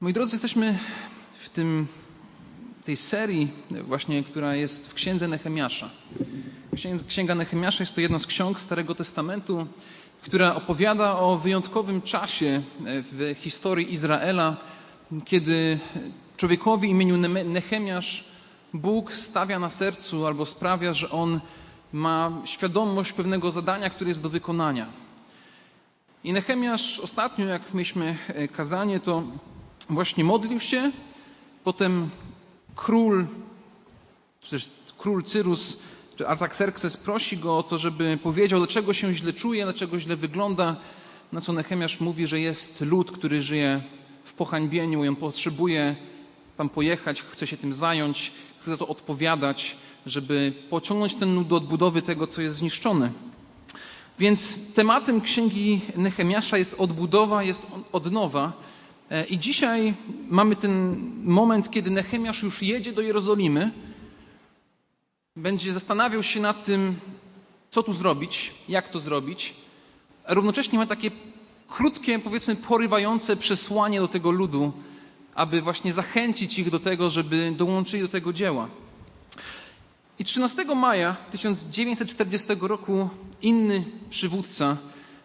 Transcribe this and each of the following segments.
Moi drodzy, jesteśmy w tym, tej serii właśnie, która jest w Księdze Nehemiasza. Księga Nehemiasza jest to jedna z ksiąg Starego Testamentu, która opowiada o wyjątkowym czasie w historii Izraela, kiedy człowiekowi imieniu Nehemiasz Bóg stawia na sercu albo sprawia, że on ma świadomość pewnego zadania, które jest do wykonania. I Nehemiasz ostatnio, jak mieliśmy kazanie, to właśnie modlił się, potem król, czy też król Cyrus, czy Artaxerxes prosi go o to, żeby powiedział, dlaczego się źle czuje, dlaczego źle wygląda, na co Nehemiasz mówi, że jest lud, który żyje w pohańbieniu i on potrzebuje tam pojechać, chce się tym zająć, chce za to odpowiadać, żeby pociągnąć ten lud do odbudowy tego, co jest zniszczone. Więc tematem księgi Nehemiasza jest odbudowa, jest odnowa. I dzisiaj mamy ten moment, kiedy Nehemiasz już jedzie do Jerozolimy. Będzie zastanawiał się nad tym, co tu zrobić, jak to zrobić. A równocześnie ma takie krótkie, powiedzmy, porywające przesłanie do tego ludu, aby właśnie zachęcić ich do tego, żeby dołączyli do tego dzieła. I 13 maja 1940 roku inny przywódca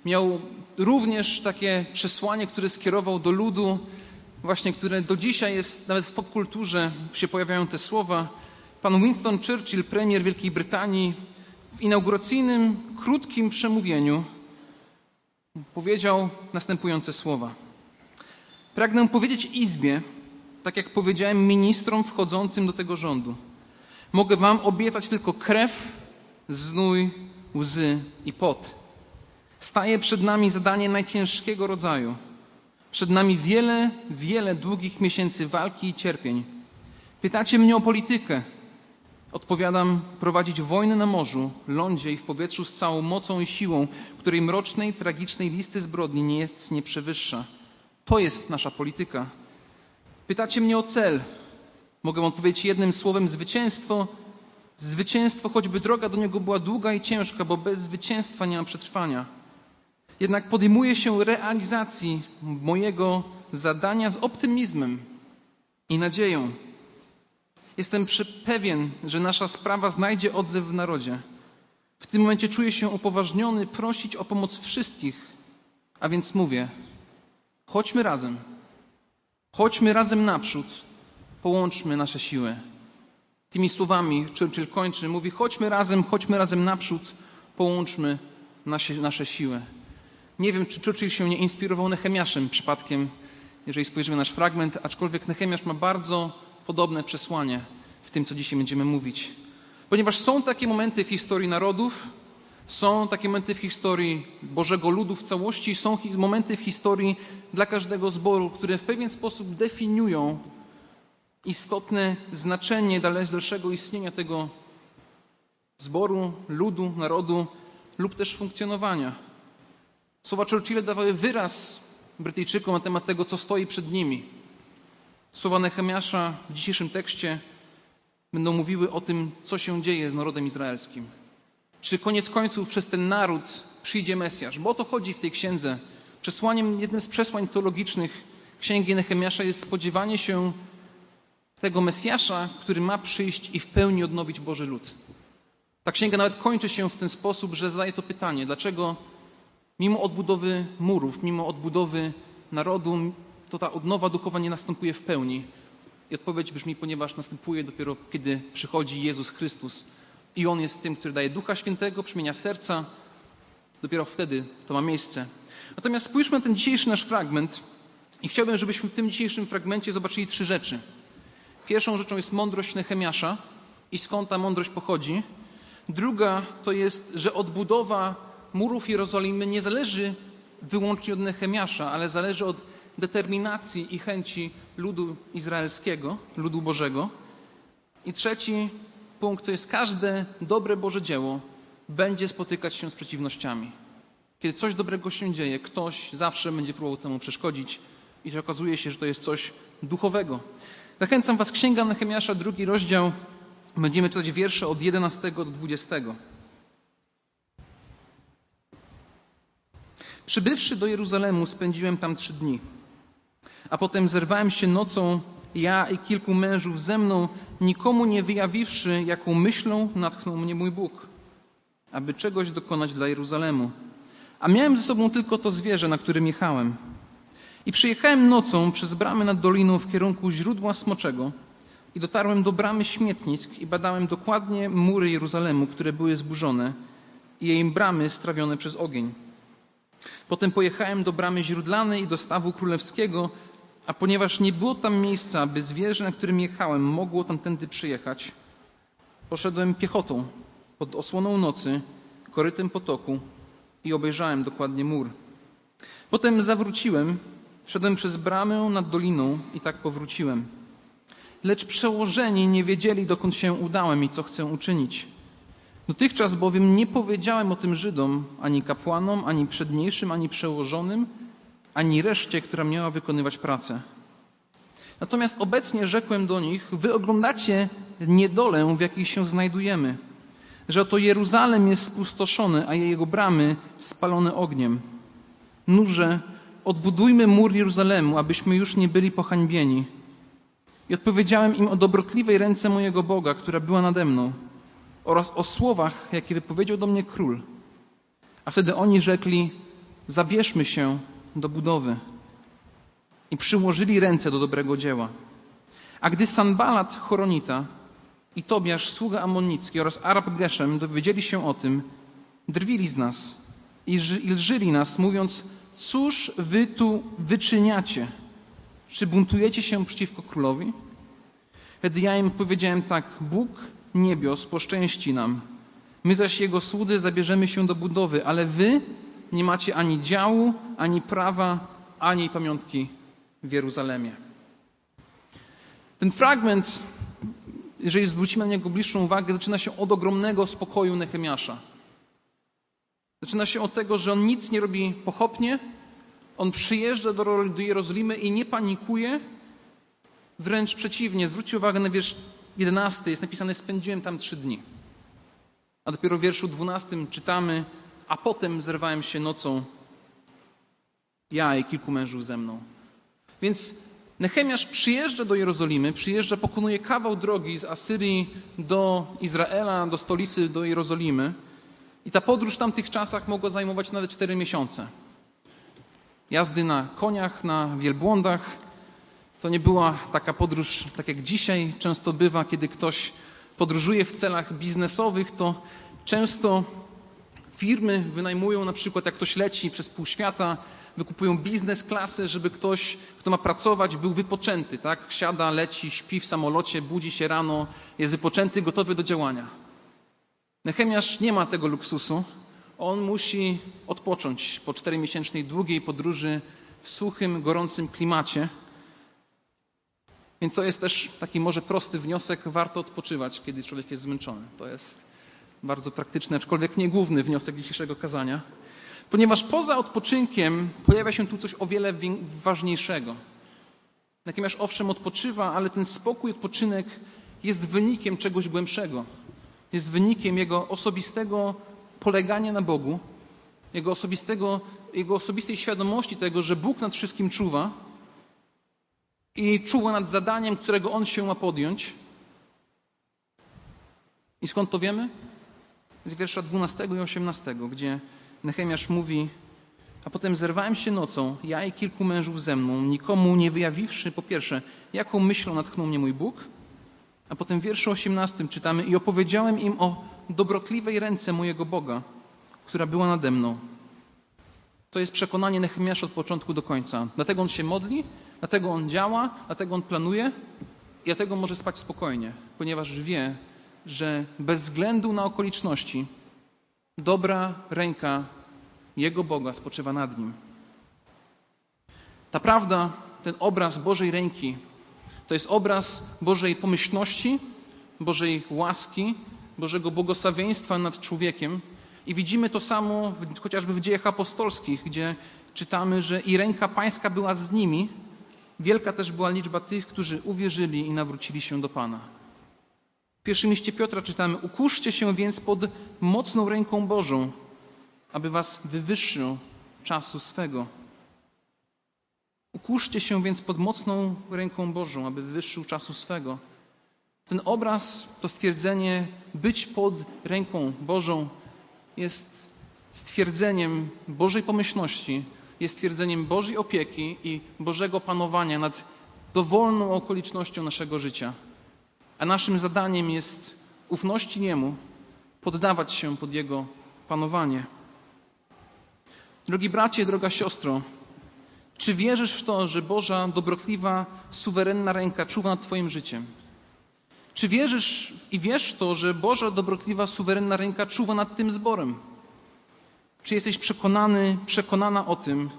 miał również takie przesłanie, które skierował do ludu, właśnie które do dzisiaj jest, nawet w popkulturze się pojawiają te słowa. Pan Winston Churchill, premier Wielkiej Brytanii, w inauguracyjnym, krótkim przemówieniu powiedział następujące słowa. Pragnę powiedzieć Izbie, tak jak powiedziałem ministrom wchodzącym do tego rządu. Mogę wam obiecać tylko krew, znój, łzy i pot. Staje przed nami zadanie najciężkiego rodzaju. Przed nami wiele, wiele długich miesięcy walki i cierpień. Pytacie mnie o politykę. Odpowiadam, prowadzić wojnę na morzu, lądzie i w powietrzu z całą mocą i siłą, której mrocznej, tragicznej listy zbrodni nie jest, nie przewyższa. To jest nasza polityka. Pytacie mnie o cel. Mogę odpowiedzieć jednym słowem zwycięstwo. Zwycięstwo, choćby droga do niego była długa i ciężka, bo bez zwycięstwa nie ma przetrwania. Jednak podejmuję się realizacji mojego zadania z optymizmem i nadzieją. Jestem pewien, że nasza sprawa znajdzie odzew w narodzie. W tym momencie czuję się upoważniony prosić o pomoc wszystkich, a więc mówię: chodźmy razem. Chodźmy razem naprzód, połączmy nasze siły. Tymi słowami Churchill kończy, mówi: chodźmy razem, chodźmy razem naprzód, połączmy nasze, nasze siły. Nie wiem, czy Churchill się nie inspirował Nehemiaszem przypadkiem, jeżeli spojrzymy na nasz fragment, aczkolwiek Nehemiasz ma bardzo podobne przesłanie w tym, co dzisiaj będziemy mówić. Ponieważ są takie momenty w historii narodów, są takie momenty w historii Bożego Ludu w całości, są momenty w historii dla każdego zboru, które w pewien sposób definiują istotne znaczenie dalszego istnienia tego zboru, ludu, narodu lub też funkcjonowania. Słowa Churchilla dawały wyraz Brytyjczykom na temat tego, co stoi przed nimi. Słowa Nehemiasza w dzisiejszym tekście będą mówiły o tym, co się dzieje z narodem izraelskim. Czy koniec końców przez ten naród przyjdzie Mesjasz? Bo o to chodzi w tej księdze. Przesłaniem, jednym z przesłań teologicznych księgi Nehemiasza jest spodziewanie się tego Mesjasza, który ma przyjść i w pełni odnowić Boży lud. Ta księga nawet kończy się w ten sposób, że zadaje to pytanie: dlaczego mimo odbudowy murów, mimo odbudowy narodu, to ta odnowa duchowa nie następuje w pełni? I odpowiedź brzmi, ponieważ następuje dopiero, kiedy przychodzi Jezus Chrystus i On jest tym, który daje Ducha Świętego, przemienia serca. Dopiero wtedy to ma miejsce. Natomiast spójrzmy na ten dzisiejszy nasz fragment i chciałbym, żebyśmy w tym dzisiejszym fragmencie zobaczyli trzy rzeczy. Pierwszą rzeczą jest mądrość Nehemiasza i skąd ta mądrość pochodzi. Druga to jest, że odbudowa murów Jerozolimy nie zależy wyłącznie od Nehemiasza, ale zależy od determinacji i chęci ludu izraelskiego, ludu Bożego. I trzeci punkt to jest każde dobre Boże dzieło będzie spotykać się z przeciwnościami. Kiedy coś dobrego się dzieje, ktoś zawsze będzie próbował temu przeszkodzić i okazuje się, że to jest coś duchowego. Zachęcam Was, Księga Nehemiasza, drugi rozdział. Będziemy czytać wiersze od 11 do 20. Przybywszy do Jeruzalemu, spędziłem tam trzy dni. A potem zerwałem się nocą, ja i kilku mężów ze mną, nikomu nie wyjawiwszy, jaką myślą natchnął mnie mój Bóg, aby czegoś dokonać dla Jeruzalemu. A miałem ze sobą tylko to zwierzę, na którym jechałem. I przyjechałem nocą przez bramy nad doliną w kierunku źródła smoczego i dotarłem do bramy śmietnisk i badałem dokładnie mury Jeruzalemu, które były zburzone i jej bramy strawione przez ogień. Potem pojechałem do bramy źródlanej i do stawu królewskiego, a ponieważ nie było tam miejsca, aby zwierzę, na którym jechałem, mogło tamtędy przyjechać, poszedłem piechotą pod osłoną nocy, korytem potoku i obejrzałem dokładnie mur. Potem zawróciłem, szedłem przez bramę nad doliną i tak powróciłem. Lecz przełożeni nie wiedzieli, dokąd się udałem i co chcę uczynić. Dotychczas bowiem nie powiedziałem o tym Żydom, ani kapłanom, ani przedniejszym, ani przełożonym, ani reszcie, która miała wykonywać pracę. Natomiast obecnie rzekłem do nich: Wy oglądacie niedolę, w jakiej się znajdujemy, że oto Jeruzalem jest spustoszony, a jego bramy spalone ogniem. Nurze, odbudujmy mur Jeruzalemu, abyśmy już nie byli pohańbieni. I odpowiedziałem im o dobrotliwej ręce mojego Boga, która była nade mną oraz o słowach, jakie wypowiedział do mnie król. A wtedy oni rzekli: Zabierzmy się do budowy. I przyłożyli ręce do dobrego dzieła. A gdy Sanbalat Choronita i Tobiasz, sługa amonicki oraz Arab Geszem dowiedzieli się o tym, drwili z nas i lżyli nas, mówiąc, cóż wy tu wyczyniacie? Czy buntujecie się przeciwko królowi? Wtedy ja im powiedziałem tak, Bóg niebios poszczęści nam. My zaś Jego słudzy zabierzemy się do budowy, ale wy nie macie ani działu, ani prawa, ani pamiątki w Jeruzalemie. Ten fragment, jeżeli zwrócimy na niego bliższą uwagę, zaczyna się od ogromnego spokoju Nehemiasza. Zaczyna się od tego, że on nic nie robi pochopnie, on przyjeżdża do, Jerozolimy i nie panikuje, wręcz przeciwnie. Zwróćcie uwagę na wiersz 11 jest napisane: Spędziłem tam trzy dni. A dopiero w wierszu 12 czytamy: A potem zerwałem się nocą, ja i kilku mężów ze mną. Więc Nechemiasz przyjeżdża do Jerozolimy, przyjeżdża, pokonuje kawał drogi z Asyrii do Izraela, do stolicy, do Jerozolimy. I ta podróż w tamtych czasach mogła zajmować nawet cztery miesiące. Jazdy na koniach, na wielbłądach, to nie była taka podróż, tak jak dzisiaj często bywa, kiedy ktoś podróżuje w celach biznesowych, to często firmy wynajmują na przykład, jak ktoś leci przez pół świata, wykupują biznes klasy, żeby ktoś, kto ma pracować, był wypoczęty, tak? Siada, leci, śpi w samolocie, budzi się rano, jest wypoczęty, gotowy do działania. Nechemiasz nie ma tego luksusu. On musi odpocząć po czteromiesięcznej długiej podróży w suchym, gorącym klimacie. Więc to jest też taki może prosty wniosek, warto odpoczywać, kiedy człowiek jest zmęczony. To jest bardzo praktyczny, aczkolwiek nie główny wniosek dzisiejszego kazania. Ponieważ poza odpoczynkiem pojawia się tu coś o wiele ważniejszego. Natomiast owszem odpoczywa, ale ten spokój, odpoczynek jest wynikiem czegoś głębszego. Jest wynikiem jego osobistego polegania na Bogu, jego, osobistego, jego osobistej świadomości tego, że Bóg nad wszystkim czuwa i czuwa nad zadaniem, którego on się ma podjąć. I skąd to wiemy? Z wiersza 12 i 18, gdzie Nechemiasz mówi, a potem zerwałem się nocą, ja i kilku mężów ze mną, nikomu nie wyjawiwszy, po pierwsze, jaką myślą natchnął mnie mój Bóg, a potem w wierszu 18 czytamy i opowiedziałem im o dobrotliwej ręce mojego Boga, która była nade mną. To jest przekonanie Nechemiasza od początku do końca. Dlatego on się modli, dlatego on działa, dlatego on planuje i dlatego może spać spokojnie, ponieważ wie, że bez względu na okoliczności dobra ręka jego Boga spoczywa nad nim. Ta prawda, ten obraz Bożej ręki, to jest obraz Bożej pomyślności, Bożej łaski, Bożego błogosławieństwa nad człowiekiem. I widzimy to samo w, chociażby w dziejach apostolskich, gdzie czytamy, że i ręka pańska była z nimi. Wielka też była liczba tych, którzy uwierzyli i nawrócili się do Pana. W pierwszym liście Piotra czytamy: Ukuszcie się więc pod mocną ręką Bożą, aby was wywyższył czasu swego. Ukuszcie się więc pod mocną ręką Bożą, aby wywyższył czasu swego. Ten obraz, to stwierdzenie być pod ręką Bożą jest stwierdzeniem Bożej pomyślności, jest stwierdzeniem Bożej opieki i Bożego panowania nad dowolną okolicznością naszego życia. A naszym zadaniem jest ufności Niemu, poddawać się pod Jego panowanie. Drogi bracie, droga siostro, czy wierzysz w to, że Boża dobrotliwa, suwerenna ręka czuwa nad Twoim życiem? Czy wierzysz i wiesz to, że Boża dobrotliwa, suwerenna ręka czuwa nad tym zborem? Czy jesteś przekonany, przekonana o tym,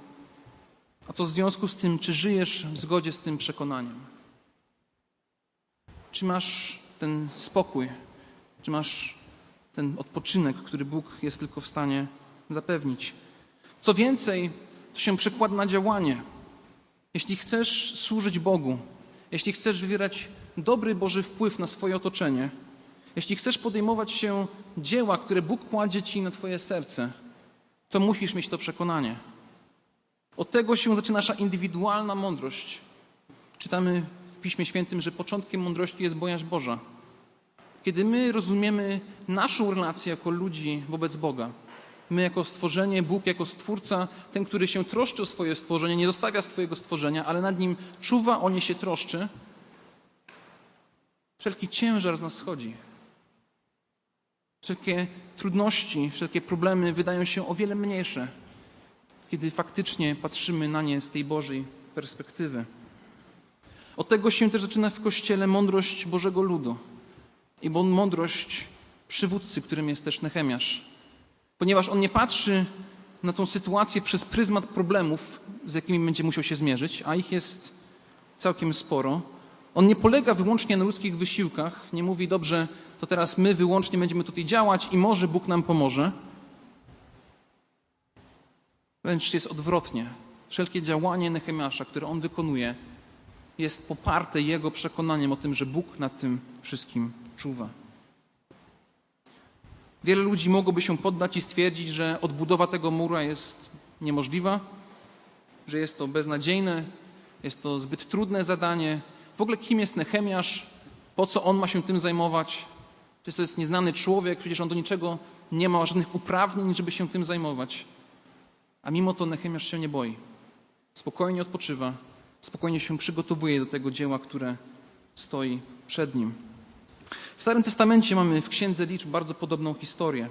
a co w związku z tym, czy żyjesz w zgodzie z tym przekonaniem? Czy masz ten spokój? Czy masz ten odpoczynek, który Bóg jest tylko w stanie zapewnić? Co więcej, to się przekłada na działanie. Jeśli chcesz służyć Bogu, jeśli chcesz wywierać dobry Boży wpływ na swoje otoczenie, jeśli chcesz podejmować się dzieła, które Bóg kładzie ci na Twoje serce, to musisz mieć to przekonanie. Od tego się zaczyna nasza indywidualna mądrość. Czytamy w Piśmie Świętym, że początkiem mądrości jest bojaźń Boża. Kiedy my rozumiemy naszą relację jako ludzi wobec Boga, my jako stworzenie, Bóg jako stwórca, ten, który się troszczy o swoje stworzenie, nie zostawia swojego stworzenia, ale nad nim czuwa, o nie się troszczy, wszelki ciężar z nas schodzi. Wszelkie trudności, wszelkie problemy wydają się o wiele mniejsze, kiedy faktycznie patrzymy na nie z tej Bożej perspektywy. Od tego się też zaczyna w Kościele mądrość Bożego Ludu i mądrość przywódcy, którym jest też Nehemiasz. Ponieważ on nie patrzy na tą sytuację przez pryzmat problemów, z jakimi będzie musiał się zmierzyć, a ich jest całkiem sporo. On nie polega wyłącznie na ludzkich wysiłkach, nie mówi dobrze, to teraz my wyłącznie będziemy tutaj działać i może Bóg nam pomoże. Wręcz jest odwrotnie. Wszelkie działanie Nehemiasza, które on wykonuje, jest poparte jego przekonaniem o tym, że Bóg nad tym wszystkim czuwa. Wiele ludzi mogłoby się poddać i stwierdzić, że odbudowa tego mura jest niemożliwa, że jest to beznadziejne, jest to zbyt trudne zadanie. W ogóle kim jest Nehemiasz? Po co on ma się tym zajmować? Przecież to jest nieznany człowiek, przecież on do niczego nie ma żadnych uprawnień, żeby się tym zajmować. A mimo to Nehemiasz się nie boi. Spokojnie odpoczywa, spokojnie się przygotowuje do tego dzieła, które stoi przed nim. W Starym Testamencie mamy w Księdze Liczb bardzo podobną historię,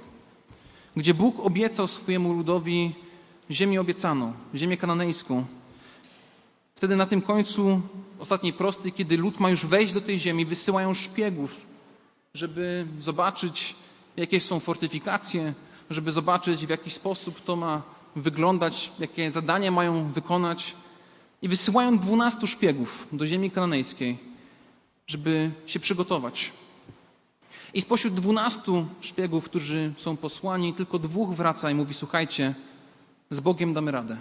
gdzie Bóg obiecał swojemu ludowi ziemię obiecaną, ziemię kananejską. Wtedy na tym końcu ostatniej prosty, kiedy lud ma już wejść do tej ziemi, wysyłają szpiegów, żeby zobaczyć, jakie są fortyfikacje, żeby zobaczyć, w jaki sposób to ma wyglądać, jakie zadania mają wykonać. I wysyłają dwunastu szpiegów do ziemi kananejskiej, żeby się przygotować. I spośród dwunastu szpiegów, którzy są posłani, tylko dwóch wraca i mówi: Słuchajcie, z Bogiem damy radę.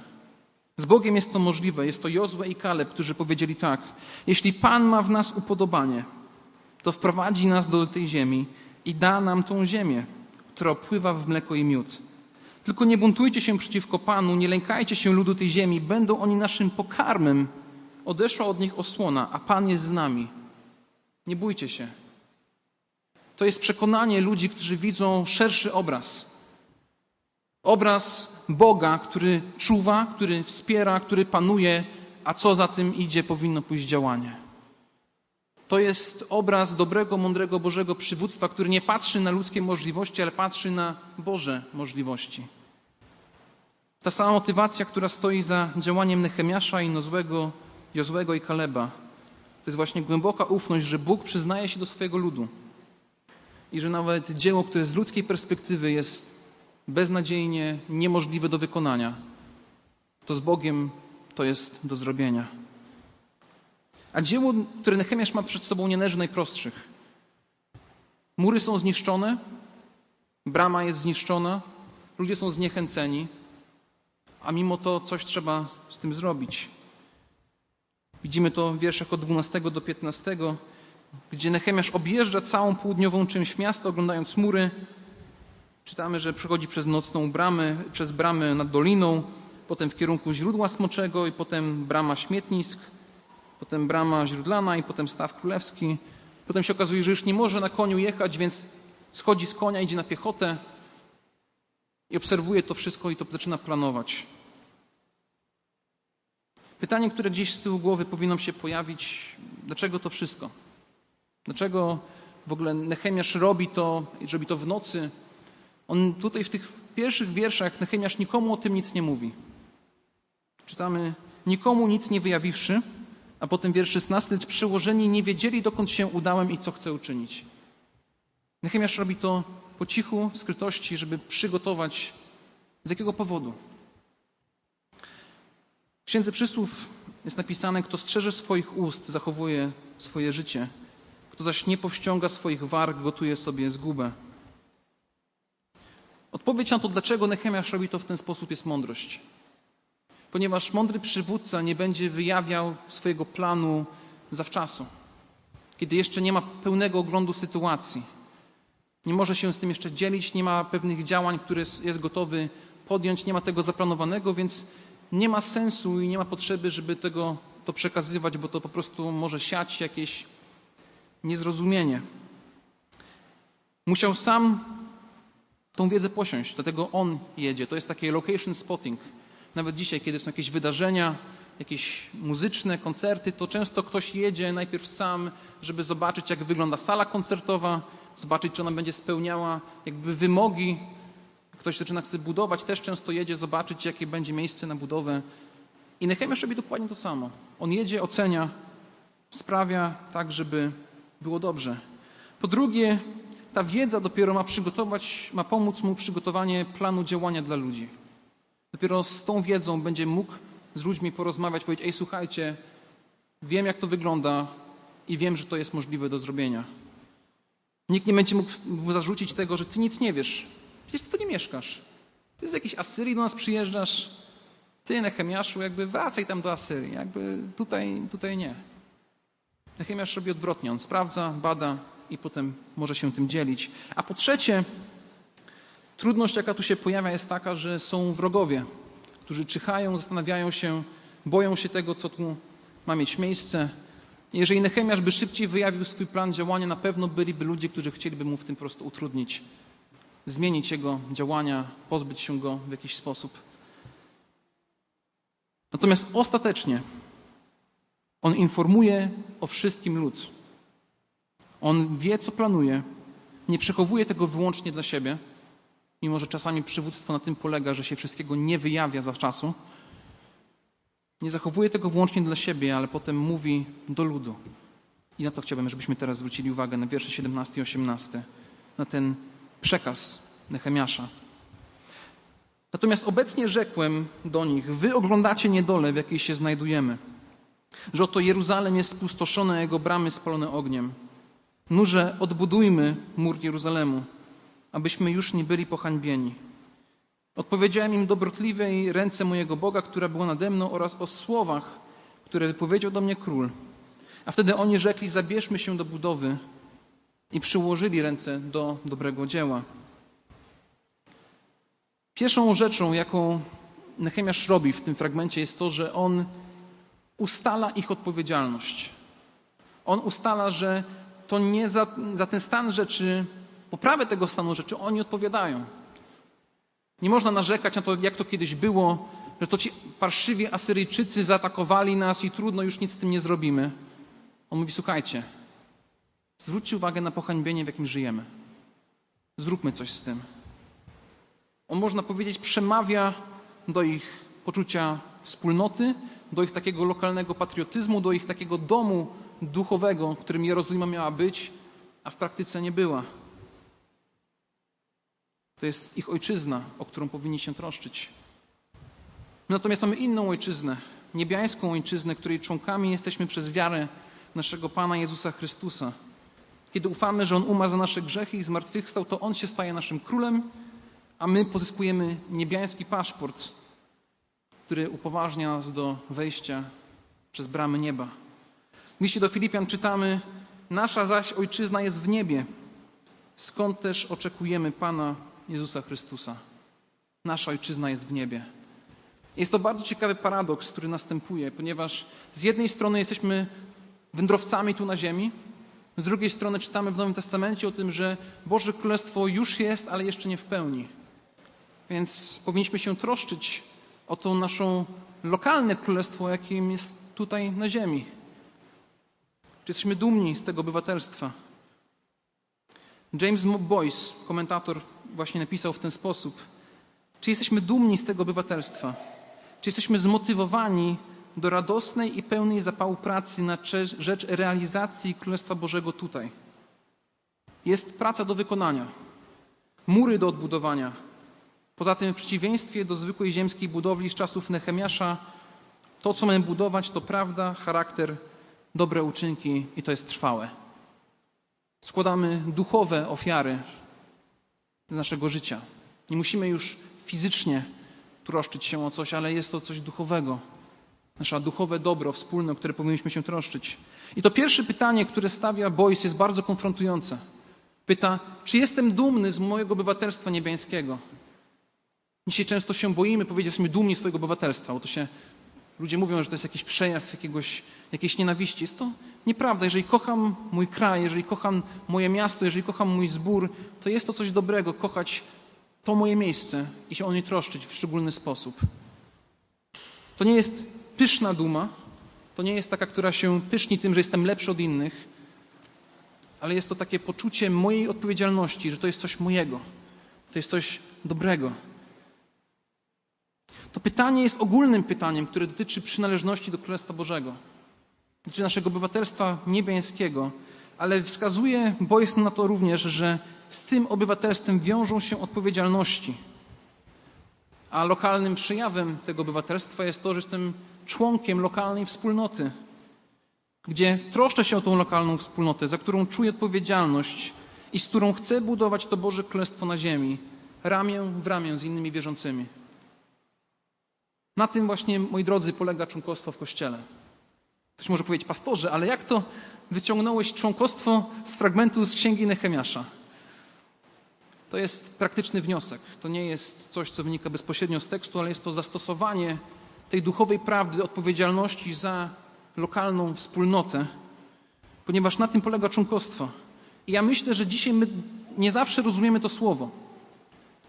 Z Bogiem jest to możliwe. Jest to Jozue i Kaleb, którzy powiedzieli tak: Jeśli Pan ma w nas upodobanie, to wprowadzi nas do tej ziemi i da nam tą ziemię, która pływa w mleko i miód. Tylko nie buntujcie się przeciwko Panu, nie lękajcie się ludu tej ziemi, będą oni naszym pokarmem. Odeszła od nich osłona, a Pan jest z nami. Nie bójcie się. To jest przekonanie ludzi, którzy widzą szerszy obraz. Obraz Boga, który czuwa, który wspiera, który panuje, a co za tym idzie, powinno pójść działanie. To jest obraz dobrego, mądrego Bożego przywództwa, który nie patrzy na ludzkie możliwości, ale patrzy na Boże możliwości. Ta sama motywacja, która stoi za działaniem Nehemiasza i Nozłego, Jozłego i Kaleba, to jest właśnie głęboka ufność, że Bóg przyznaje się do swojego ludu i że nawet dzieło, które z ludzkiej perspektywy jest beznadziejnie niemożliwe do wykonania, to z Bogiem to jest do zrobienia. A dzieło, które Nehemiasz ma przed sobą, nie należy najprostszych. Mury są zniszczone, brama jest zniszczona, ludzie są zniechęceni, a mimo to coś trzeba z tym zrobić. Widzimy to w wierszach od 12 do 15 gdzie Nehemiasz objeżdża całą południową część miasta, oglądając mury. Czytamy, że przechodzi przez nocną bramę, przez bramę nad doliną, potem w kierunku źródła smoczego i potem brama śmietnisk, potem brama źródlana i potem staw królewski. Potem się okazuje, że już nie może na koniu jechać, więc schodzi z konia, idzie na piechotę i obserwuje to wszystko i to zaczyna planować. Pytanie, które gdzieś z tyłu głowy powinno się pojawić, dlaczego to wszystko? Dlaczego w ogóle Nechemiasz robi to, robi to w nocy? On tutaj w tych pierwszych wierszach Nechemiasz nikomu o tym nic nie mówi. Czytamy, nikomu nic nie wyjawiwszy, a potem wiersz 16, lecz przyłożeni nie wiedzieli, dokąd się udałem i co chcę uczynić. Nechemiasz robi to po cichu, w skrytości, żeby przygotować z jakiego powodu. W Księdze Przysłów jest napisane, kto strzeże swoich ust, zachowuje swoje życie, kto zaś nie powściąga swoich warg, gotuje sobie zgubę. Odpowiedź na to, dlaczego Nechemiasz robi to w ten sposób, jest mądrość. Ponieważ mądry przywódca nie będzie wyjawiał swojego planu zawczasu, kiedy jeszcze nie ma pełnego oglądu sytuacji. Nie może się z tym jeszcze dzielić, nie ma pewnych działań, które jest gotowy podjąć, nie ma tego zaplanowanego, więc nie ma sensu i nie ma potrzeby, żeby tego to przekazywać, bo to po prostu może siać jakieś niezrozumienie. Musiał sam tą wiedzę posiąść, dlatego on jedzie. To jest takie location spotting. Nawet dzisiaj, kiedy są jakieś wydarzenia, jakieś muzyczne koncerty, to często ktoś jedzie najpierw sam, żeby zobaczyć, jak wygląda sala koncertowa, zobaczyć, czy ona będzie spełniała jakby wymogi. Ktoś zaczyna chce budować, też często jedzie zobaczyć, jakie będzie miejsce na budowę. I Nehemiasz robi dokładnie to samo. On jedzie, ocenia, sprawia tak, żeby było dobrze. Po drugie, ta wiedza dopiero ma przygotować, ma pomóc mu przygotowanie planu działania dla ludzi. Dopiero z tą wiedzą będzie mógł z ludźmi porozmawiać, powiedzieć: Ej, słuchajcie, wiem, jak to wygląda i wiem, że to jest możliwe do zrobienia. Nikt nie będzie mógł zarzucić tego, że ty nic nie wiesz. Przecież ty tu nie mieszkasz. Ty z jakiejś Asyrii do nas przyjeżdżasz. Ty, Nehemiaszu, jakby wracaj tam do Asyrii. Jakby tutaj, tutaj nie. Nehemiasz robi odwrotnie. On sprawdza, bada i potem może się tym dzielić. A po trzecie, trudność, jaka tu się pojawia, jest taka, że są wrogowie, którzy czyhają, zastanawiają się, boją się tego, co tu ma mieć miejsce. Jeżeli Nehemiasz by szybciej wyjawił swój plan działania, na pewno byliby ludzie, którzy chcieliby mu w tym po prostu utrudnić, zmienić jego działania, pozbyć się go w jakiś sposób. Natomiast ostatecznie on informuje o wszystkim lud. On wie, co planuje, nie przechowuje tego wyłącznie dla siebie, mimo że czasami przywództwo na tym polega, że się wszystkiego nie wyjawia zawczasu. Nie zachowuje tego wyłącznie dla siebie, ale potem mówi do ludu. I na to chciałbym, żebyśmy teraz zwrócili uwagę na wiersze 17 i 18, na ten przekaz Nehemiasza. Natomiast obecnie rzekłem do nich: Wy oglądacie niedolę, w jakiej się znajdujemy, że oto Jeruzalem jest spustoszony, a jego bramy spalone ogniem. Nurze, odbudujmy mur Jeruzalemu, abyśmy już nie byli pohańbieni. Odpowiedziałem im dobrotliwej ręce mojego Boga, która była nade mną, oraz o słowach, które wypowiedział do mnie król. A wtedy oni rzekli: Zabierzmy się do budowy i przyłożyli ręce do dobrego dzieła. Pierwszą rzeczą, jaką Nechemiasz robi w tym fragmencie, jest to, że on ustala ich odpowiedzialność. On ustala, że to nie za, za ten stan rzeczy, poprawę tego stanu rzeczy oni odpowiadają. Nie można narzekać na to, jak to kiedyś było, że to ci parszywi Asyryjczycy zaatakowali nas i trudno, już nic z tym nie zrobimy. On mówi, słuchajcie, zwróćcie uwagę na pohańbienie, w jakim żyjemy. Zróbmy coś z tym. On, można powiedzieć, przemawia do ich poczucia wspólnoty, do ich takiego lokalnego patriotyzmu, do ich takiego domu duchowego, którym Jerozolima miała być, a w praktyce nie była. To jest ich ojczyzna, o którą powinni się troszczyć. My natomiast mamy inną ojczyznę, niebiańską ojczyznę, której członkami jesteśmy przez wiarę naszego Pana Jezusa Chrystusa. Kiedy ufamy, że On umarł za nasze grzechy i zmartwychwstał, to On się staje naszym królem, a my pozyskujemy niebiański paszport, który upoważnia nas do wejścia przez bramy nieba. W liście do Filipian czytamy: Nasza zaś ojczyzna jest w niebie, skąd też oczekujemy Pana Jezusa Chrystusa. Nasza ojczyzna jest w niebie. Jest to bardzo ciekawy paradoks, który następuje, ponieważ z jednej strony jesteśmy wędrowcami tu na ziemi, z drugiej strony czytamy w Nowym Testamencie o tym, że Boże Królestwo już jest, ale jeszcze nie w pełni. Więc powinniśmy się troszczyć o to naszą lokalne królestwo, jakim jest tutaj na ziemi. Czy jesteśmy dumni z tego obywatelstwa? James Boyce, komentator, właśnie napisał w ten sposób. Czy jesteśmy dumni z tego obywatelstwa? Czy jesteśmy zmotywowani do radosnej i pełnej zapału pracy na rzecz realizacji Królestwa Bożego tutaj? Jest praca do wykonania, mury do odbudowania. Poza tym, w przeciwieństwie do zwykłej ziemskiej budowli z czasów Nehemiasza, to, co mamy budować, to prawda, charakter, dobre uczynki i to jest trwałe. Składamy duchowe ofiary z naszego życia. Nie musimy już fizycznie troszczyć się o coś, ale jest to coś duchowego. Nasze duchowe dobro wspólne, o które powinniśmy się troszczyć. I to pierwsze pytanie, które stawia Boyce, jest bardzo konfrontujące. Pyta, czy jestem dumny z mojego obywatelstwa niebiańskiego? Dzisiaj często się boimy powiedzieć, że jesteśmy dumni swojego obywatelstwa, bo to się ludzie mówią, że to jest jakiś przejaw jakiegoś, jakiejś nienawiści. Jest to nieprawda. Jeżeli kocham mój kraj, jeżeli kocham moje miasto, jeżeli kocham mój zbór, to jest to coś dobrego, kochać to moje miejsce i się o nie troszczyć w szczególny sposób. To nie jest pyszna duma, to nie jest taka, która się pyszni tym, że jestem lepszy od innych, ale jest to takie poczucie mojej odpowiedzialności, że to jest coś mojego, to jest coś dobrego. To pytanie jest ogólnym pytaniem, które dotyczy przynależności do Królestwa Bożego, dotyczy naszego obywatelstwa niebiańskiego, ale wskazuje Boyce na to również, że z tym obywatelstwem wiążą się odpowiedzialności. A lokalnym przejawem tego obywatelstwa jest to, że jestem członkiem lokalnej wspólnoty, gdzie troszczę się o tą lokalną wspólnotę, za którą czuję odpowiedzialność i z którą chcę budować to Boże Królestwo na ziemi, ramię w ramię z innymi wierzącymi. Na tym właśnie, moi drodzy, polega członkostwo w Kościele. Ktoś może powiedzieć, pastorze, ale jak to wyciągnąłeś członkostwo z fragmentu z Księgi Nehemiasza? To jest praktyczny wniosek. To nie jest coś, co wynika bezpośrednio z tekstu, ale jest to zastosowanie tej duchowej prawdy, odpowiedzialności za lokalną wspólnotę, ponieważ na tym polega członkostwo. I ja myślę, że dzisiaj my nie zawsze rozumiemy to słowo.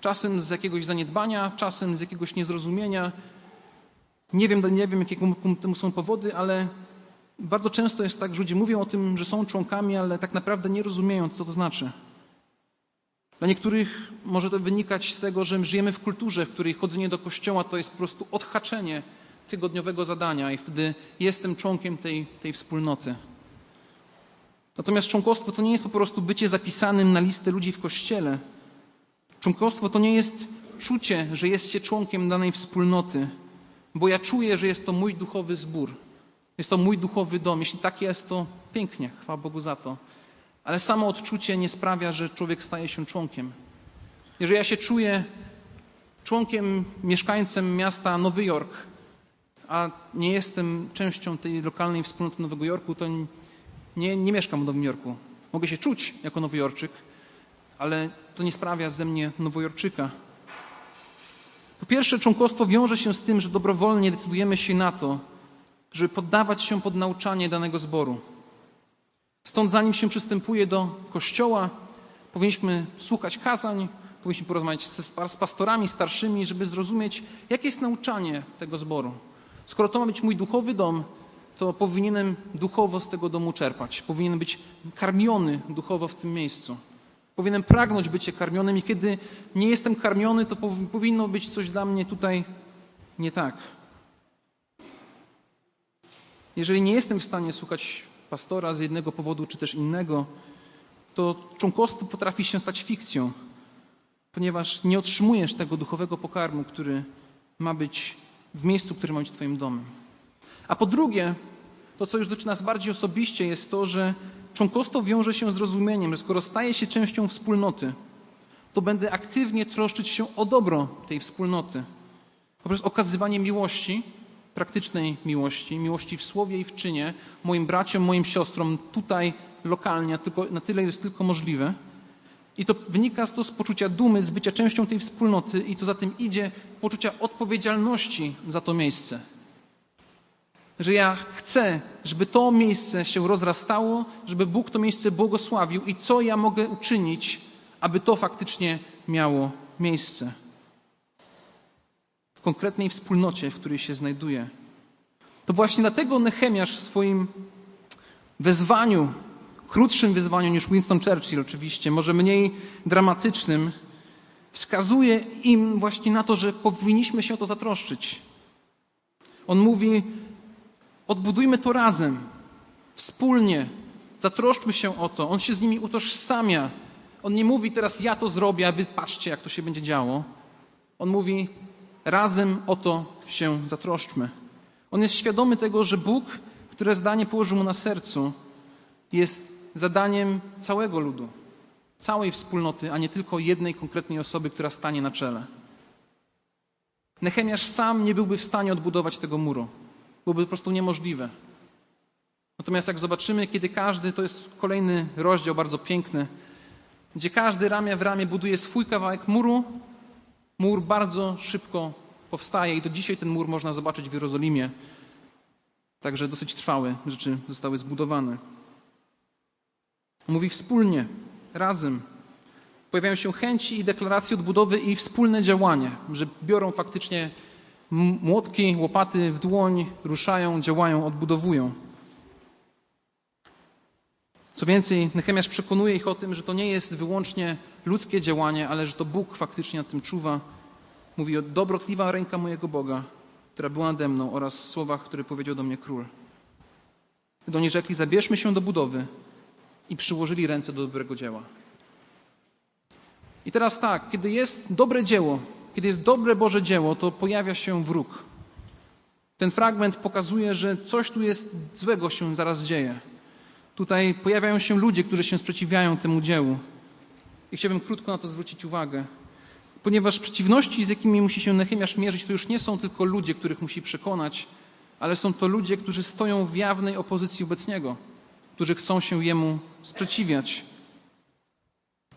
Czasem z jakiegoś zaniedbania, czasem z jakiegoś niezrozumienia. Nie wiem, nie wiem jakie temu są powody, ale bardzo często jest tak, że ludzie mówią o tym, że są członkami, ale tak naprawdę nie rozumieją, co to znaczy. Dla niektórych może to wynikać z tego, że żyjemy w kulturze, w której chodzenie do kościoła to jest po prostu odhaczenie tygodniowego zadania i wtedy jestem członkiem tej, tej wspólnoty. Natomiast członkostwo to nie jest po prostu bycie zapisanym na listę ludzi w kościele. Członkostwo to nie jest czucie, że jest się członkiem danej wspólnoty, bo ja czuję, że jest to mój duchowy zbór. Jest to mój duchowy dom. Jeśli tak jest, to pięknie, chwała Bogu za to. Ale samo odczucie nie sprawia, że człowiek staje się członkiem. Jeżeli ja się czuję członkiem, mieszkańcem miasta Nowy Jork, a nie jestem częścią tej lokalnej wspólnoty Nowego Jorku, to nie, nie mieszkam w Nowym Jorku. Mogę się czuć jako Nowojorczyk, ale to nie sprawia ze mnie Nowojorczyka. Po pierwsze, członkostwo wiąże się z tym, że dobrowolnie decydujemy się na to, żeby poddawać się pod nauczanie danego zboru. Stąd zanim się przystępuje do kościoła, powinniśmy słuchać kazań, powinniśmy porozmawiać z pastorami starszymi, żeby zrozumieć, jakie jest nauczanie tego zboru. Skoro to ma być mój duchowy dom, to powinienem duchowo z tego domu czerpać. Powinienem być karmiony duchowo w tym miejscu. Powinienem pragnąć bycie karmionym i kiedy nie jestem karmiony, to powinno być coś dla mnie tutaj nie tak. Jeżeli nie jestem w stanie słuchać pastora z jednego powodu czy też innego, to członkostwo potrafi się stać fikcją, ponieważ nie otrzymujesz tego duchowego pokarmu, który ma być w miejscu, który ma być Twoim domem. A po drugie, to co już dotyczy nas bardziej osobiście, jest to, że członkostwo wiąże się z rozumieniem, że skoro staję się częścią wspólnoty, to będę aktywnie troszczyć się o dobro tej wspólnoty poprzez okazywanie miłości praktycznej miłości, miłości w słowie i w czynie, moim braciom, moim siostrom tutaj lokalnie, tylko, na tyle jest tylko możliwe. I to wynika z, to z poczucia dumy, z bycia częścią tej wspólnoty i co za tym idzie, poczucia odpowiedzialności za to miejsce. Że ja chcę, żeby to miejsce się rozrastało, żeby Bóg to miejsce błogosławił i co ja mogę uczynić, aby to faktycznie miało miejsce. W konkretnej wspólnocie, w której się znajduje. To właśnie dlatego Nehemiasz w swoim wezwaniu krótszym wyzwaniu niż Winston Churchill oczywiście, może mniej dramatycznym, wskazuje im właśnie na to, że powinniśmy się o to zatroszczyć. On mówi: odbudujmy to razem, wspólnie, zatroszczmy się o to. On się z nimi utożsamia. On nie mówi teraz ja to zrobię, a wy patrzcie, jak to się będzie działo. On mówi razem o to się zatroszczmy. On jest świadomy tego, że Bóg, które zdanie położył mu na sercu, jest zadaniem całego ludu, całej wspólnoty, a nie tylko jednej konkretnej osoby, która stanie na czele. Nehemiasz sam nie byłby w stanie odbudować tego muru. Byłoby po prostu niemożliwe. Natomiast jak zobaczymy, kiedy każdy, to jest kolejny rozdział bardzo piękny, gdzie każdy ramię w ramię buduje swój kawałek muru, mur bardzo szybko powstaje i do dzisiaj ten mur można zobaczyć w Jerozolimie. Także dosyć trwałe rzeczy zostały zbudowane. Mówi wspólnie, razem. Pojawiają się chęci i deklaracje odbudowy i wspólne działanie, że biorą faktycznie młotki, łopaty w dłoń, ruszają, działają, odbudowują. Co więcej, Nechemiasz przekonuje ich o tym, że to nie jest wyłącznie ludzkie działanie, ale że to Bóg faktycznie nad tym czuwa. Mówi o dobrotliwa ręka mojego Boga, która była nade mną oraz słowach, które powiedział do mnie król. Do niej rzekli, zabierzmy się do budowy, i przyłożyli ręce do dobrego dzieła. I teraz tak, kiedy jest dobre dzieło, kiedy jest dobre Boże dzieło, to pojawia się wróg. Ten fragment pokazuje, że coś tu jest złego się zaraz dzieje. Tutaj pojawiają się ludzie, którzy się sprzeciwiają temu dziełu. I chciałbym krótko na to zwrócić uwagę. Ponieważ przeciwności, z jakimi musi się Nehemiasz mierzyć, to już nie są tylko ludzie, których musi przekonać, ale są to ludzie, którzy stoją w jawnej opozycji wobec Niego którzy chcą się Jemu sprzeciwiać.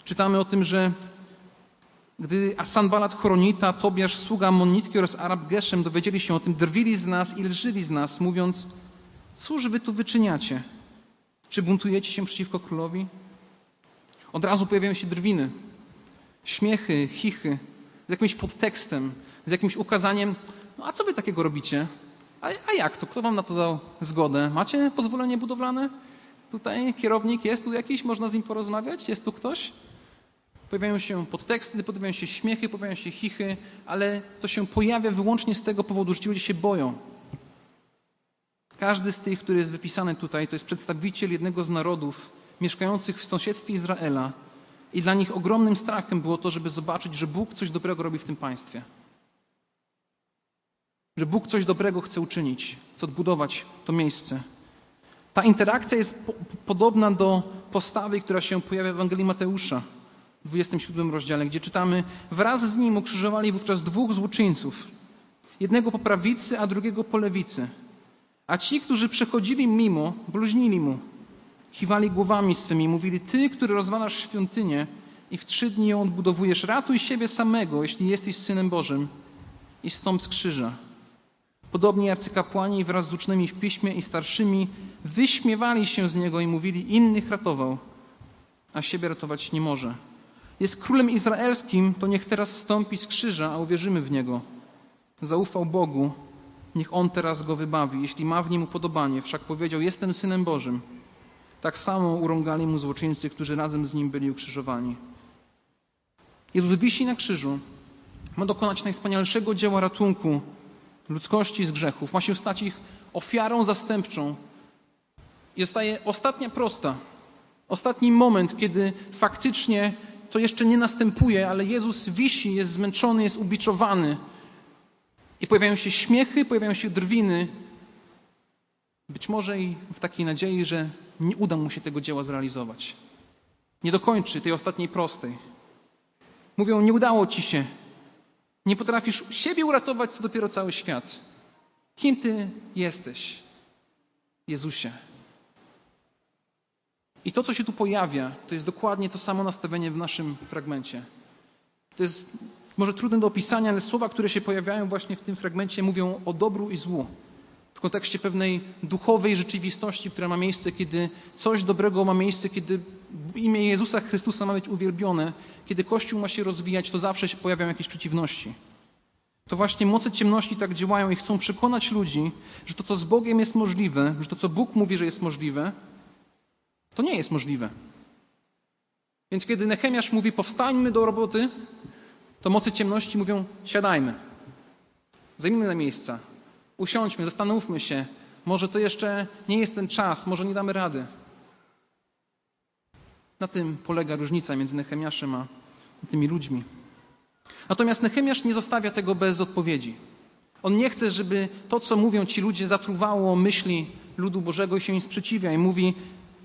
Czytamy o tym, że gdy Asanbalat Choronita, Tobiasz, sługa Monnicki oraz Arab Geszem dowiedzieli się o tym, drwili z nas i lżyli z nas, mówiąc, cóż wy tu wyczyniacie? Czy buntujecie się przeciwko królowi? Od razu pojawiają się drwiny, śmiechy, chichy, z jakimś podtekstem, z jakimś ukazaniem, no a co wy takiego robicie? A, a jak to? Kto wam na to dał zgodę? Macie pozwolenie budowlane? Tutaj kierownik jest tu jakiś, można z nim porozmawiać? Jest tu ktoś? Pojawiają się podteksty, pojawiają się śmiechy, pojawiają się chichy, ale to się pojawia wyłącznie z tego powodu, że ci ludzie się boją. Każdy z tych, który jest wypisany tutaj, to jest przedstawiciel jednego z narodów mieszkających w sąsiedztwie Izraela. I dla nich ogromnym strachem było to, żeby zobaczyć, że Bóg coś dobrego robi w tym państwie. Że Bóg coś dobrego chce uczynić, chce odbudować to miejsce. Ta interakcja jest po, podobna do postawy, która się pojawia w Ewangelii Mateusza w 27 rozdziale, gdzie czytamy: Wraz z nim ukrzyżowali wówczas dwóch złoczyńców, jednego po prawicy, a drugiego po lewicy. A ci, którzy przechodzili mimo, bluźnili mu, kiwali głowami swymi, mówili: Ty, który rozwalasz świątynię i w trzy dni ją odbudowujesz, ratuj siebie samego, jeśli jesteś synem Bożym, i stąp z krzyża. Podobnie arcykapłani wraz z ucznymi w piśmie i starszymi wyśmiewali się z niego i mówili: Innych ratował, a siebie ratować nie może. Jest królem izraelskim, to niech teraz stąpi z krzyża, a uwierzymy w niego. Zaufał Bogu, niech on teraz go wybawi, jeśli ma w nim upodobanie. Wszak powiedział: Jestem synem Bożym. Tak samo urągali mu złoczyńcy, którzy razem z nim byli ukrzyżowani. Jezus wisi na krzyżu, ma dokonać najwspanialszego dzieła ratunku ludzkości z grzechów, ma się stać ich ofiarą zastępczą. I zostaje ostatnia prosta, ostatni moment, kiedy faktycznie to jeszcze nie następuje, ale Jezus wisi, jest zmęczony, jest ubiczowany. I pojawiają się śmiechy, pojawiają się drwiny. Być może i w takiej nadziei, że nie uda mu się tego dzieła zrealizować. Nie dokończy tej ostatniej prostej. Mówią, nie udało ci się, nie potrafisz siebie uratować, co dopiero cały świat. Kim ty jesteś, Jezusie? I to, co się tu pojawia, to jest dokładnie to samo nastawienie w naszym fragmencie. To jest może trudne do opisania, ale słowa, które się pojawiają właśnie w tym fragmencie, mówią o dobru i złu. W kontekście pewnej duchowej rzeczywistości, która ma miejsce, kiedy coś dobrego ma miejsce, kiedy imię Jezusa Chrystusa ma być uwielbione, kiedy Kościół ma się rozwijać, to zawsze się pojawiają jakieś przeciwności. To właśnie moce ciemności tak działają i chcą przekonać ludzi, że to, co z Bogiem jest możliwe, że to, co Bóg mówi, że jest możliwe, to nie jest możliwe. Więc kiedy Nechemiasz mówi powstańmy do roboty, to mocy ciemności mówią siadajmy. Zajmijmy na miejsca. Usiądźmy, zastanówmy się. Może to jeszcze nie jest ten czas, może nie damy rady. Na tym polega różnica między Nechemiaszem a tymi ludźmi. Natomiast Nechemiasz nie zostawia tego bez odpowiedzi. On nie chce, żeby to, co mówią ci ludzie, zatruwało myśli ludu Bożego i się im sprzeciwia. I mówi: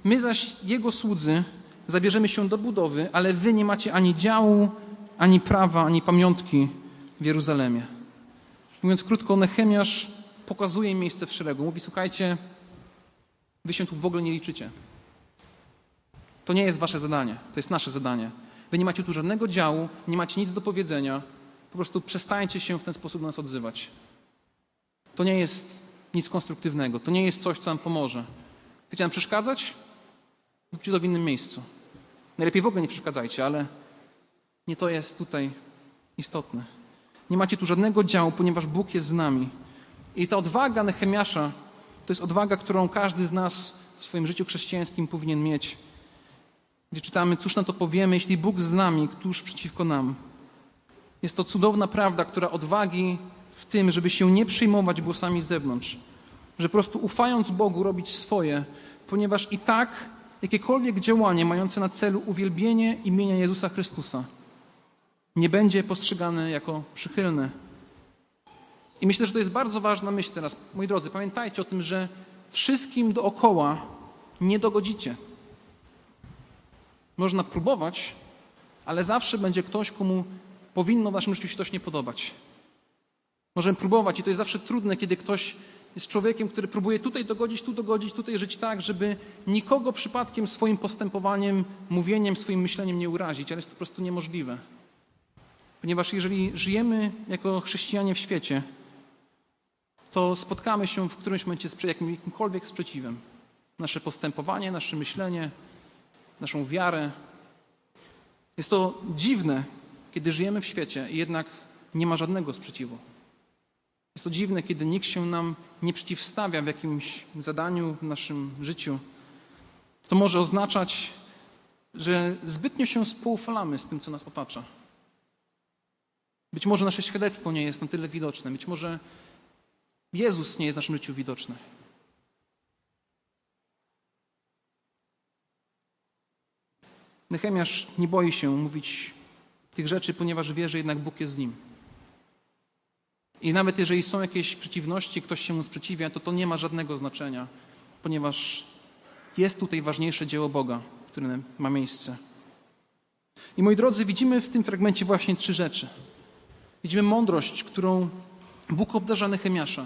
My zaś, jego słudzy, zabierzemy się do budowy, ale wy nie macie ani działu, ani prawa, ani pamiątki w Jeruzalemie. Mówiąc krótko, Nechemiasz pokazuje miejsce w szeregu. Mówi: Słuchajcie, wy się tu w ogóle nie liczycie. To nie jest wasze zadanie, to jest nasze zadanie. Wy nie macie tu żadnego działu, nie macie nic do powiedzenia. Po prostu przestańcie się w ten sposób nas odzywać. To nie jest nic konstruktywnego, to nie jest coś, co nam pomoże. Chcecie nam przeszkadzać? Róbcie to w innym miejscu. Najlepiej w ogóle nie przeszkadzajcie, ale nie to jest tutaj istotne. Nie macie tu żadnego działu, ponieważ Bóg jest z nami. I ta odwaga Nehemiasza to jest odwaga, którą każdy z nas w swoim życiu chrześcijańskim powinien mieć gdzie czytamy, cóż na to powiemy, jeśli Bóg z nami, któż przeciwko nam. Jest to cudowna prawda, która odwagi w tym, żeby się nie przyjmować głosami z zewnątrz, że po prostu ufając Bogu robić swoje, ponieważ i tak jakiekolwiek działanie mające na celu uwielbienie imienia Jezusa Chrystusa nie będzie postrzegane jako przychylne. I myślę, że to jest bardzo ważna myśl teraz. Moi drodzy, pamiętajcie o tym, że wszystkim dookoła nie dogodzicie. Można próbować, ale zawsze będzie ktoś, komu powinno w naszym życiu się coś nie podobać. Możemy próbować i to jest zawsze trudne, kiedy ktoś jest człowiekiem, który próbuje tutaj dogodzić, tu dogodzić, tutaj żyć tak, żeby nikogo przypadkiem swoim postępowaniem, mówieniem, swoim myśleniem nie urazić, ale jest to po prostu niemożliwe. Ponieważ jeżeli żyjemy jako chrześcijanie w świecie, to spotkamy się w którymś momencie z jakimkolwiek sprzeciwem. Nasze postępowanie, nasze myślenie, naszą wiarę. Jest to dziwne, kiedy żyjemy w świecie i jednak nie ma żadnego sprzeciwu. Jest to dziwne, kiedy nikt się nam nie przeciwstawia w jakimś zadaniu w naszym życiu. To może oznaczać, że zbytnio się spoufalamy z tym, co nas otacza. Być może nasze świadectwo nie jest na tyle widoczne, być może Jezus nie jest w naszym życiu widoczny. Nechemiasz nie boi się mówić tych rzeczy, ponieważ wie, że jednak Bóg jest z nim. I nawet jeżeli są jakieś przeciwności, ktoś się mu sprzeciwia, to to nie ma żadnego znaczenia, ponieważ jest tutaj ważniejsze dzieło Boga, które ma miejsce. I moi drodzy, widzimy w tym fragmencie właśnie trzy rzeczy. Widzimy mądrość, którą Bóg obdarza Nechemiasza.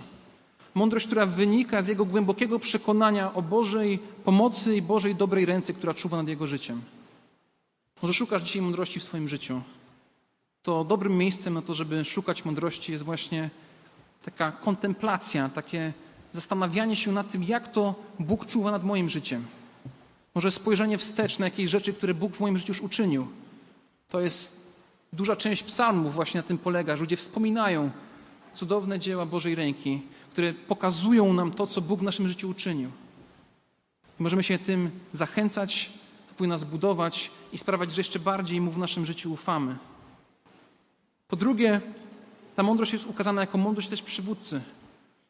Mądrość, która wynika z jego głębokiego przekonania o Bożej pomocy i Bożej dobrej ręce, która czuwa nad jego życiem. Może szukasz dzisiaj mądrości w swoim życiu. To dobrym miejscem na to, żeby szukać mądrości jest właśnie taka kontemplacja, takie zastanawianie się nad tym, jak to Bóg czuwa nad moim życiem. Może spojrzenie wstecz na jakieś rzeczy, które Bóg w moim życiu już uczynił. To jest duża część psalmów właśnie na tym polega, że ludzie wspominają cudowne dzieła Bożej ręki, które pokazują nam to, co Bóg w naszym życiu uczynił. I możemy się tym zachęcać, powinna nas budować i sprawiać, że jeszcze bardziej Mu w naszym życiu ufamy. Po drugie, ta mądrość jest ukazana jako mądrość też przywódcy,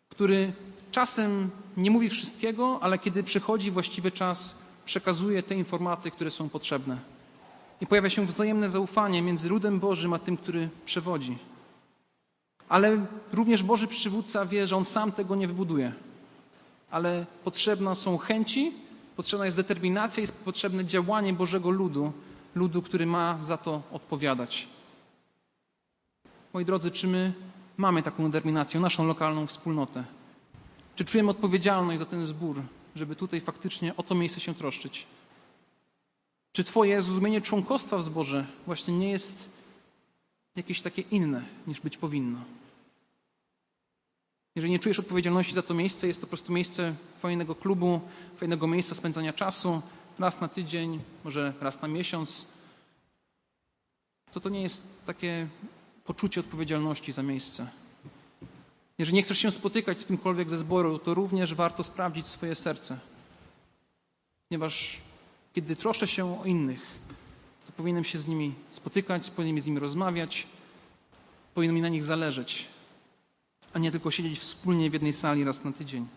który czasem nie mówi wszystkiego, ale kiedy przychodzi właściwy czas, przekazuje te informacje, które są potrzebne. I pojawia się wzajemne zaufanie między ludem Bożym a tym, który przewodzi. Ale również Boży przywódca wie, że on sam tego nie wybuduje. Ale potrzebne są chęci Potrzebna jest determinacja, jest potrzebne działanie Bożego ludu, ludu, który ma za to odpowiadać. Moi drodzy, czy my mamy taką determinację, naszą lokalną wspólnotę? Czy czujemy odpowiedzialność za ten zbór, żeby tutaj faktycznie o to miejsce się troszczyć? Czy Twoje zrozumienie członkostwa w zborze właśnie nie jest jakieś takie inne niż być powinno? Jeżeli nie czujesz odpowiedzialności za to miejsce, jest to po prostu miejsce fajnego klubu, fajnego miejsca spędzania czasu, raz na tydzień, może raz na miesiąc, to to nie jest takie poczucie odpowiedzialności za miejsce. Jeżeli nie chcesz się spotykać z kimkolwiek ze zboru, to również warto sprawdzić swoje serce. Ponieważ kiedy troszczę się o innych, to powinienem się z nimi spotykać, powinienem z nimi rozmawiać, powinno mi na nich zależeć, a nie tylko siedzieć wspólnie w jednej sali raz na tydzień.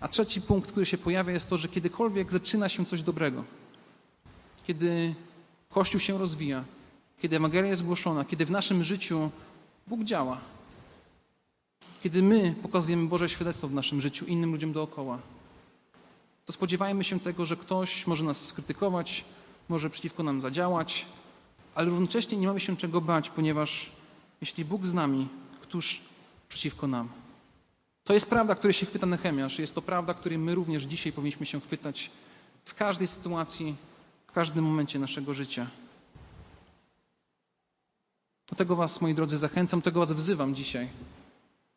A trzeci punkt, który się pojawia, jest to, że kiedykolwiek zaczyna się coś dobrego, kiedy Kościół się rozwija, kiedy Ewangelia jest głoszona, kiedy w naszym życiu Bóg działa, kiedy my pokazujemy Boże świadectwo w naszym życiu innym ludziom dookoła, to spodziewajmy się tego, że ktoś może nas skrytykować, może przeciwko nam zadziałać, ale równocześnie nie mamy się czego bać, ponieważ jeśli Bóg z nami, któż przeciwko nam? To jest prawda, której się chwyta Nehemiasz. Jest to prawda, której my również dzisiaj powinniśmy się chwytać w każdej sytuacji, w każdym momencie naszego życia. Do tego Was, moi drodzy, zachęcam, do tego Was wzywam dzisiaj.